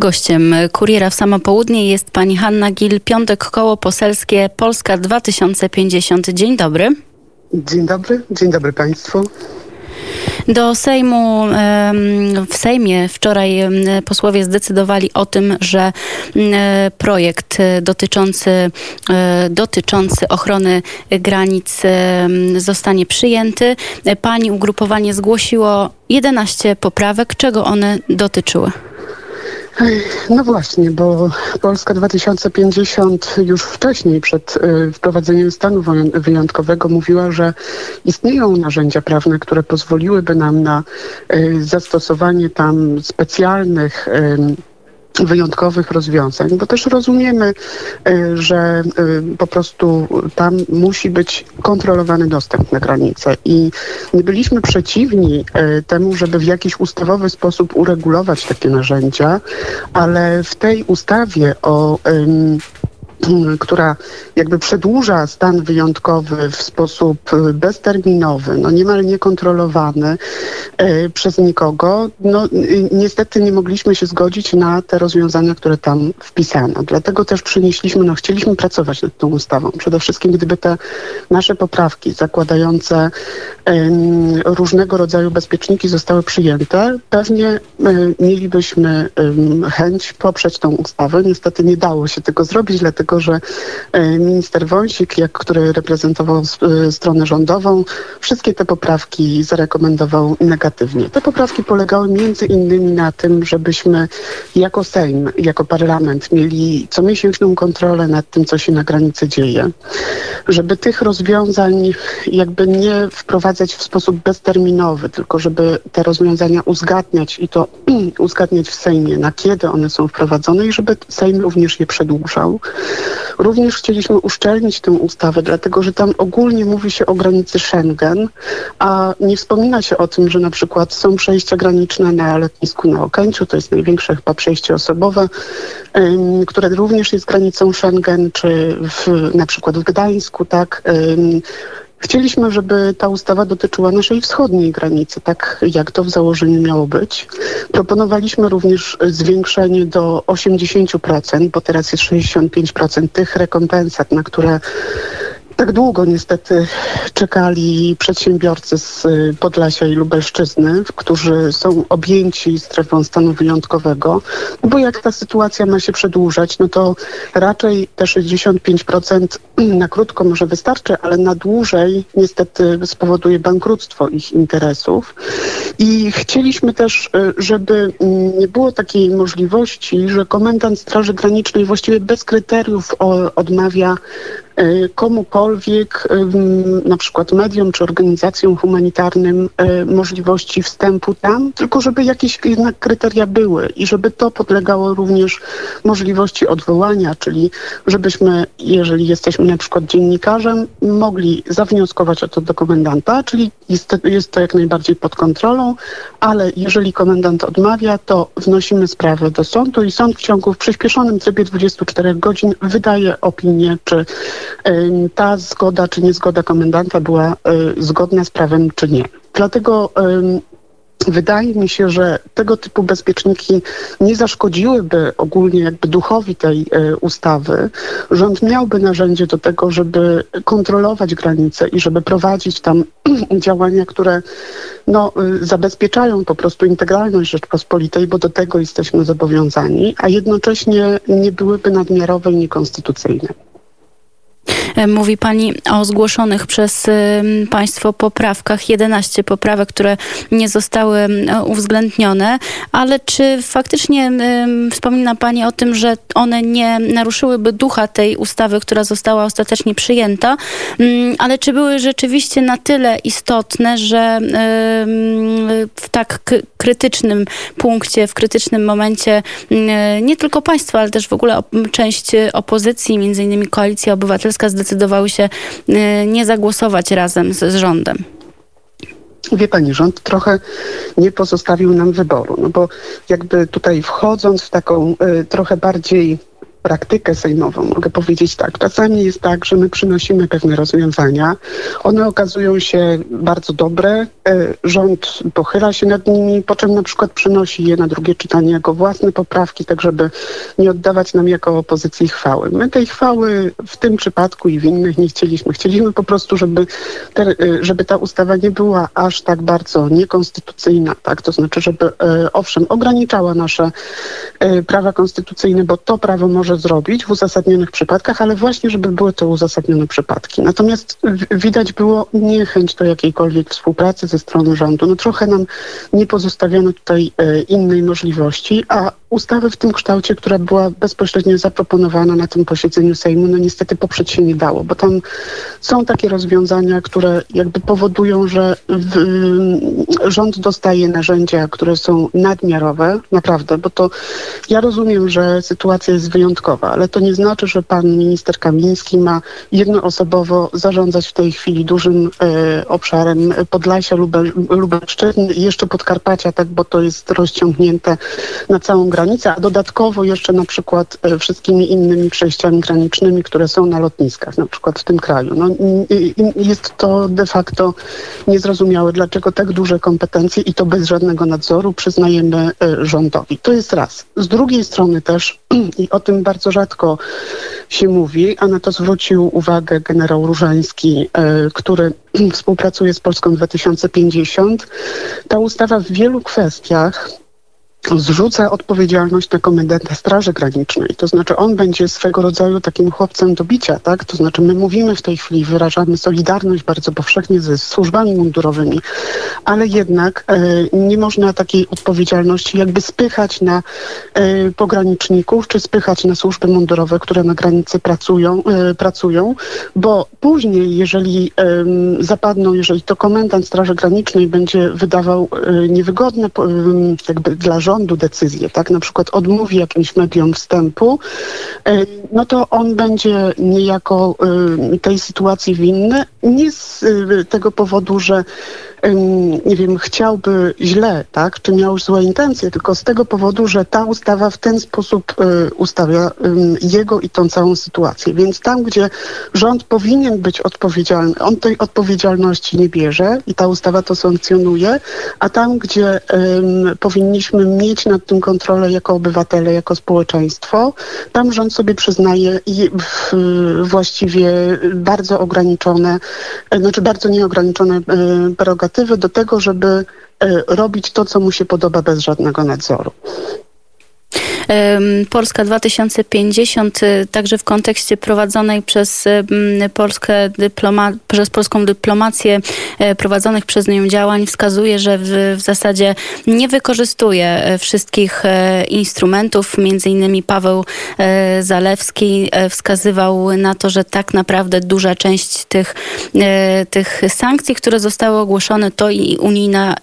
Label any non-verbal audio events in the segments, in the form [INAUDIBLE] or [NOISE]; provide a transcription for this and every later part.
Gościem Kuriera w Samo Południe jest pani Hanna Gil, Piątek Koło Poselskie Polska 2050. Dzień dobry. Dzień dobry, dzień dobry Państwu. Do Sejmu, w Sejmie wczoraj posłowie zdecydowali o tym, że projekt dotyczący, e, dotyczący ochrony granic zostanie przyjęty. Pani ugrupowanie zgłosiło 11 poprawek. Czego one dotyczyły? No właśnie, bo Polska 2050 już wcześniej, przed y, wprowadzeniem stanu wyjątkowego, mówiła, że istnieją narzędzia prawne, które pozwoliłyby nam na y, zastosowanie tam specjalnych wyjątkowych rozwiązań, bo też rozumiemy, y, że y, po prostu tam musi być kontrolowany dostęp na granicę. I nie byliśmy przeciwni y, temu, żeby w jakiś ustawowy sposób uregulować takie narzędzia, ale w tej ustawie o która jakby przedłuża stan wyjątkowy w sposób bezterminowy, no niemal niekontrolowany e, przez nikogo, no niestety nie mogliśmy się zgodzić na te rozwiązania, które tam wpisano. Dlatego też przynieśliśmy, no chcieliśmy pracować nad tą ustawą. Przede wszystkim gdyby te nasze poprawki zakładające różnego rodzaju bezpieczniki zostały przyjęte, pewnie mielibyśmy chęć poprzeć tą ustawę. Niestety nie dało się tego zrobić, dlatego dlatego że e, minister Wąsik, jak, który reprezentował e, stronę rządową, wszystkie te poprawki zarekomendował negatywnie. Te poprawki polegały między innymi na tym, żebyśmy jako Sejm, jako parlament mieli comiesięczną kontrolę nad tym, co się na granicy dzieje. Żeby tych rozwiązań jakby nie wprowadzać w sposób bezterminowy, tylko żeby te rozwiązania uzgadniać i to [CLEARS THROAT] uzgadniać w Sejmie, na kiedy one są wprowadzone i żeby Sejm również je przedłużał. Również chcieliśmy uszczelnić tę ustawę, dlatego że tam ogólnie mówi się o granicy Schengen, a nie wspomina się o tym, że na przykład są przejścia graniczne na lotnisku na Okęciu, to jest największe chyba przejście osobowe, które również jest granicą Schengen, czy w, na przykład w Gdańsku, tak. Chcieliśmy, żeby ta ustawa dotyczyła naszej wschodniej granicy, tak jak to w założeniu miało być. Proponowaliśmy również zwiększenie do 80%, bo teraz jest 65% tych rekompensat, na które tak długo niestety czekali przedsiębiorcy z y, Podlasia i Lubelszczyzny, którzy są objęci strefą stanu wyjątkowego, bo jak ta sytuacja ma się przedłużać, no to raczej te 65% [CLEARS THROAT] na krótko może wystarczy, ale na dłużej niestety spowoduje bankructwo ich interesów. I chcieliśmy też, y, żeby mm, nie było takiej możliwości, że komendant Straży Granicznej właściwie bez kryteriów odmawia komukolwiek, na przykład mediom czy organizacjom humanitarnym, y, możliwości wstępu tam, tylko żeby jakieś jednak kryteria były i żeby to podlegało również możliwości odwołania, czyli żebyśmy, jeżeli jesteśmy na przykład dziennikarzem, mogli zawnioskować o to do komendanta, czyli jest, jest to jak najbardziej pod kontrolą, ale jeżeli komendant odmawia, to wnosimy sprawę do sądu i sąd w ciągu w przyspieszonym trybie 24 godzin wydaje opinię, czy ta zgoda, czy niezgoda komendanta była y, zgodna z prawem, czy nie. Dlatego Wydaje mi się, że tego typu bezpieczniki nie zaszkodziłyby ogólnie jakby duchowi tej y, ustawy. Rząd miałby narzędzie do tego, żeby kontrolować granice i żeby prowadzić tam [CLEARS THROAT] działania, które no, y, zabezpieczają po prostu integralność Rzeczpospolitej, bo do tego jesteśmy zobowiązani, a jednocześnie nie byłyby nadmiarowe i niekonstytucyjne. E, mówi Pani o zgłoszonych przez Państwo poprawkach, 11 poprawek, które nie zostały uwzględnione, ale czy faktycznie wspomina Pani o tym, że one nie naruszyłyby ducha tej ustawy, która została ostatecznie przyjęta, ale czy były rzeczywiście na tyle istotne, że w tak krytycznym punkcie, w krytycznym momencie nie tylko Państwo, ale też w ogóle część opozycji, między innymi Koalicja Obywatelska zdecydowały się y, nie zagłosować razem z, z rządem? Wie pani, rząd trochę nie pozostawił nam wyboru, no bo jakby tutaj wchodząc w taką y, trochę bardziej praktykę sejmową, mogę powiedzieć tak. Czasami jest tak, że my przynosimy pewne rozwiązania, one okazują się bardzo dobre, e, rząd pochyla się nad nimi, po czym na przykład przynosi je na drugie czytanie jako własne poprawki, tak żeby nie oddawać nam jako opozycji chwały. My tej chwały w tym przypadku i w innych nie chcieliśmy. Chcieliśmy po prostu, żeby, te, e, żeby ta ustawa nie była aż tak bardzo niekonstytucyjna, tak? To znaczy, żeby e, owszem ograniczała nasze prawa konstytucyjne, bo to prawo może zrobić w uzasadnionych przypadkach, ale właśnie, żeby były to uzasadnione przypadki. Natomiast widać było niechęć do jakiejkolwiek współpracy ze strony rządu. No trochę nam nie pozostawiono tutaj e, innej możliwości, a ustawy w tym kształcie, która była bezpośrednio zaproponowana na tym posiedzeniu Sejmu, no niestety poprzeć się nie dało, bo tam są takie rozwiązania, które jakby powodują, że w, rząd dostaje narzędzia, które są nadmiarowe, naprawdę, bo to ja rozumiem, że sytuacja jest wyjątkowa, ale to nie znaczy, że pan minister Kamiński ma jednoosobowo zarządzać w tej chwili dużym e, obszarem Podlasia, Lube, Lubelszczyzny i jeszcze Podkarpacia, tak, bo to jest rozciągnięte na całą granicę a dodatkowo jeszcze na przykład e, wszystkimi innymi przejściami granicznymi, które są na lotniskach, na przykład w tym kraju. No, jest to de facto niezrozumiałe, dlaczego tak duże kompetencje i to bez żadnego nadzoru przyznajemy e, rządowi. To jest raz. Z drugiej strony też, [CLEARS THROAT] i o tym bardzo rzadko się mówi, a na to zwrócił uwagę generał Różański, e, który [CLEARS THROAT] współpracuje z Polską 2050, ta ustawa w wielu kwestiach zrzuca odpowiedzialność na komendanta Straży Granicznej. To znaczy on będzie swego rodzaju takim chłopcem do bicia, tak? To znaczy my mówimy w tej chwili, wyrażamy solidarność bardzo powszechnie ze służbami mundurowymi, ale jednak e, nie można takiej odpowiedzialności jakby spychać na e, pograniczników, czy spychać na służby mundurowe, które na granicy pracują, e, pracują bo później, jeżeli zapadną, jeżeli to komendant Straży Granicznej będzie wydawał e, niewygodne jakby dla rządu, rządu decyzję, tak, na przykład odmówi jakimś mediom wstępu, no to on będzie niejako tej sytuacji winny, nie z e, tego powodu, że nie wiem, chciałby źle, tak, czy miał złe intencje, tylko z tego powodu, że ta ustawa w ten sposób y, ustawia jego i tą całą sytuację. Więc tam, gdzie rząd powinien być odpowiedzialny, on tej odpowiedzialności nie bierze i ta ustawa to sankcjonuje, a tam, gdzie powinniśmy mieć nad tym kontrolę jako obywatele, jako społeczeństwo, tam rząd sobie przyznaje i właściwie bardzo ograniczone, znaczy bardzo nieograniczone prerogatywy do tego, żeby e, robić to, co mu się podoba bez żadnego nadzoru. Polska 2050 y, także w kontekście prowadzonej przez Polskę dyploma, przez polską dyplomację e, prowadzonych przez nią działań wskazuje, że w, w zasadzie nie wykorzystuje e, wszystkich e, instrumentów. Między innymi Paweł Zalewski wskazywał na to, że tak naprawdę duża część tych, tych sankcji, które zostały ogłoszone, to i unijna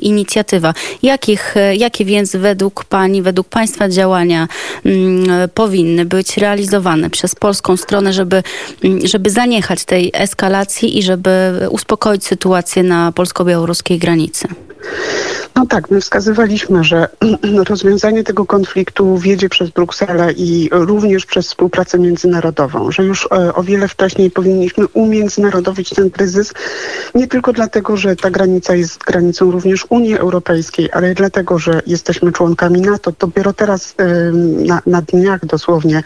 inicjatywa. Jakich, jakie więc według Pani, według Państwa działania mm, powinny być realizowane przez polską stronę, żeby, mm, żeby zaniechać tej eskalacji i żeby uspokoić sytuację na polsko-białoruskiej granicy? No tak, my wskazywaliśmy, że [CLEARS THROAT] rozwiązanie tego konfliktu wiedzie przez Brukselę i również przez współpracę międzynarodową, że już e, o wiele wcześniej powinniśmy umiędzynarodowić ten kryzys, nie tylko dlatego, że ta granica jest granicą również Unii Europejskiej, ale dlatego, że jesteśmy członkami NATO. Dopiero teraz na, na dniach dosłownie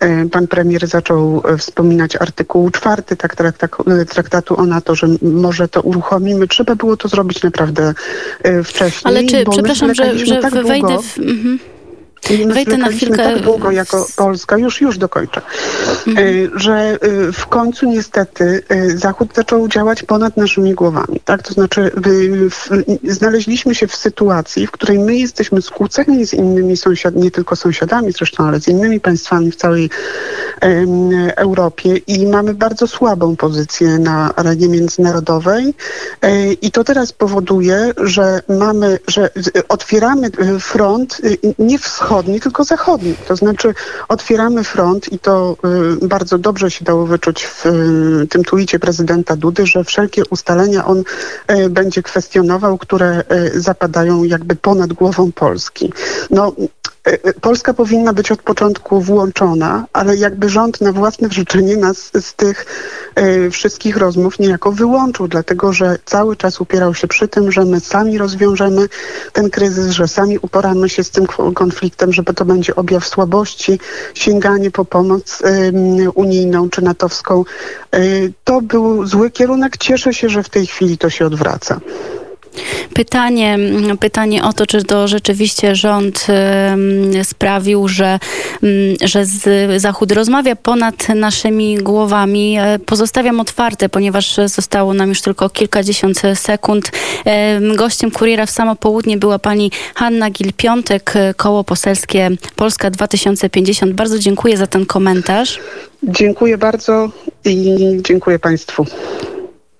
e, pan premier zaczął e, wspominać artykuł czwarty tak, traktatu o NATO, że może to uruchomimy. Trzeba było to zrobić naprawdę wcześniej. Ale czy, przepraszam, że, że tak wejdę w... Mhm. Wejdę na chwilkę. tak długo jako Polska, już, już dokończę, mhm. że e, w końcu niestety e, Zachód zaczął działać ponad naszymi głowami. Tak? To znaczy znaleźliśmy się w sytuacji, w której my jesteśmy skłóceni z innymi sąsiadami, nie tylko sąsiadami zresztą, ale z innymi państwami w całej Europie i mamy bardzo słabą pozycję na arenie międzynarodowej e, i to teraz powoduje, że mamy, że otwieramy front nie wschodni, tylko zachodni. To znaczy otwieramy front i to y, bardzo dobrze się dało wyczuć w y, tym twicie prezydenta Dudy, że wszelkie ustalenia on y, będzie kwestionował, które zapadają jakby ponad głową Polski. No, Polska powinna być od początku włączona, ale jakby rząd na własne życzenie nas z tych e, wszystkich rozmów niejako wyłączył, dlatego że cały czas upierał się przy tym, że my sami rozwiążemy ten kryzys, że sami uporamy się z tym konfliktem, że to będzie objaw słabości, sięganie po pomoc unijną czy natowską. E, To był zły kierunek. Cieszę się, że w tej chwili to się odwraca. Pytanie, pytanie o to, czy to rzeczywiście rząd sprawił, że, mm, że Zachód rozmawia ponad naszymi głowami. E, Pozostawiam otwarte, ponieważ zostało nam już tylko kilkadziesiąt sekund. Em, Gościem Kuriera w samo południe była pani Hanna Gil-Piątek, koło poselskie Polska 2050. Bardzo dziękuję za ten komentarz. Dziękuję bardzo i dziękuję Państwu.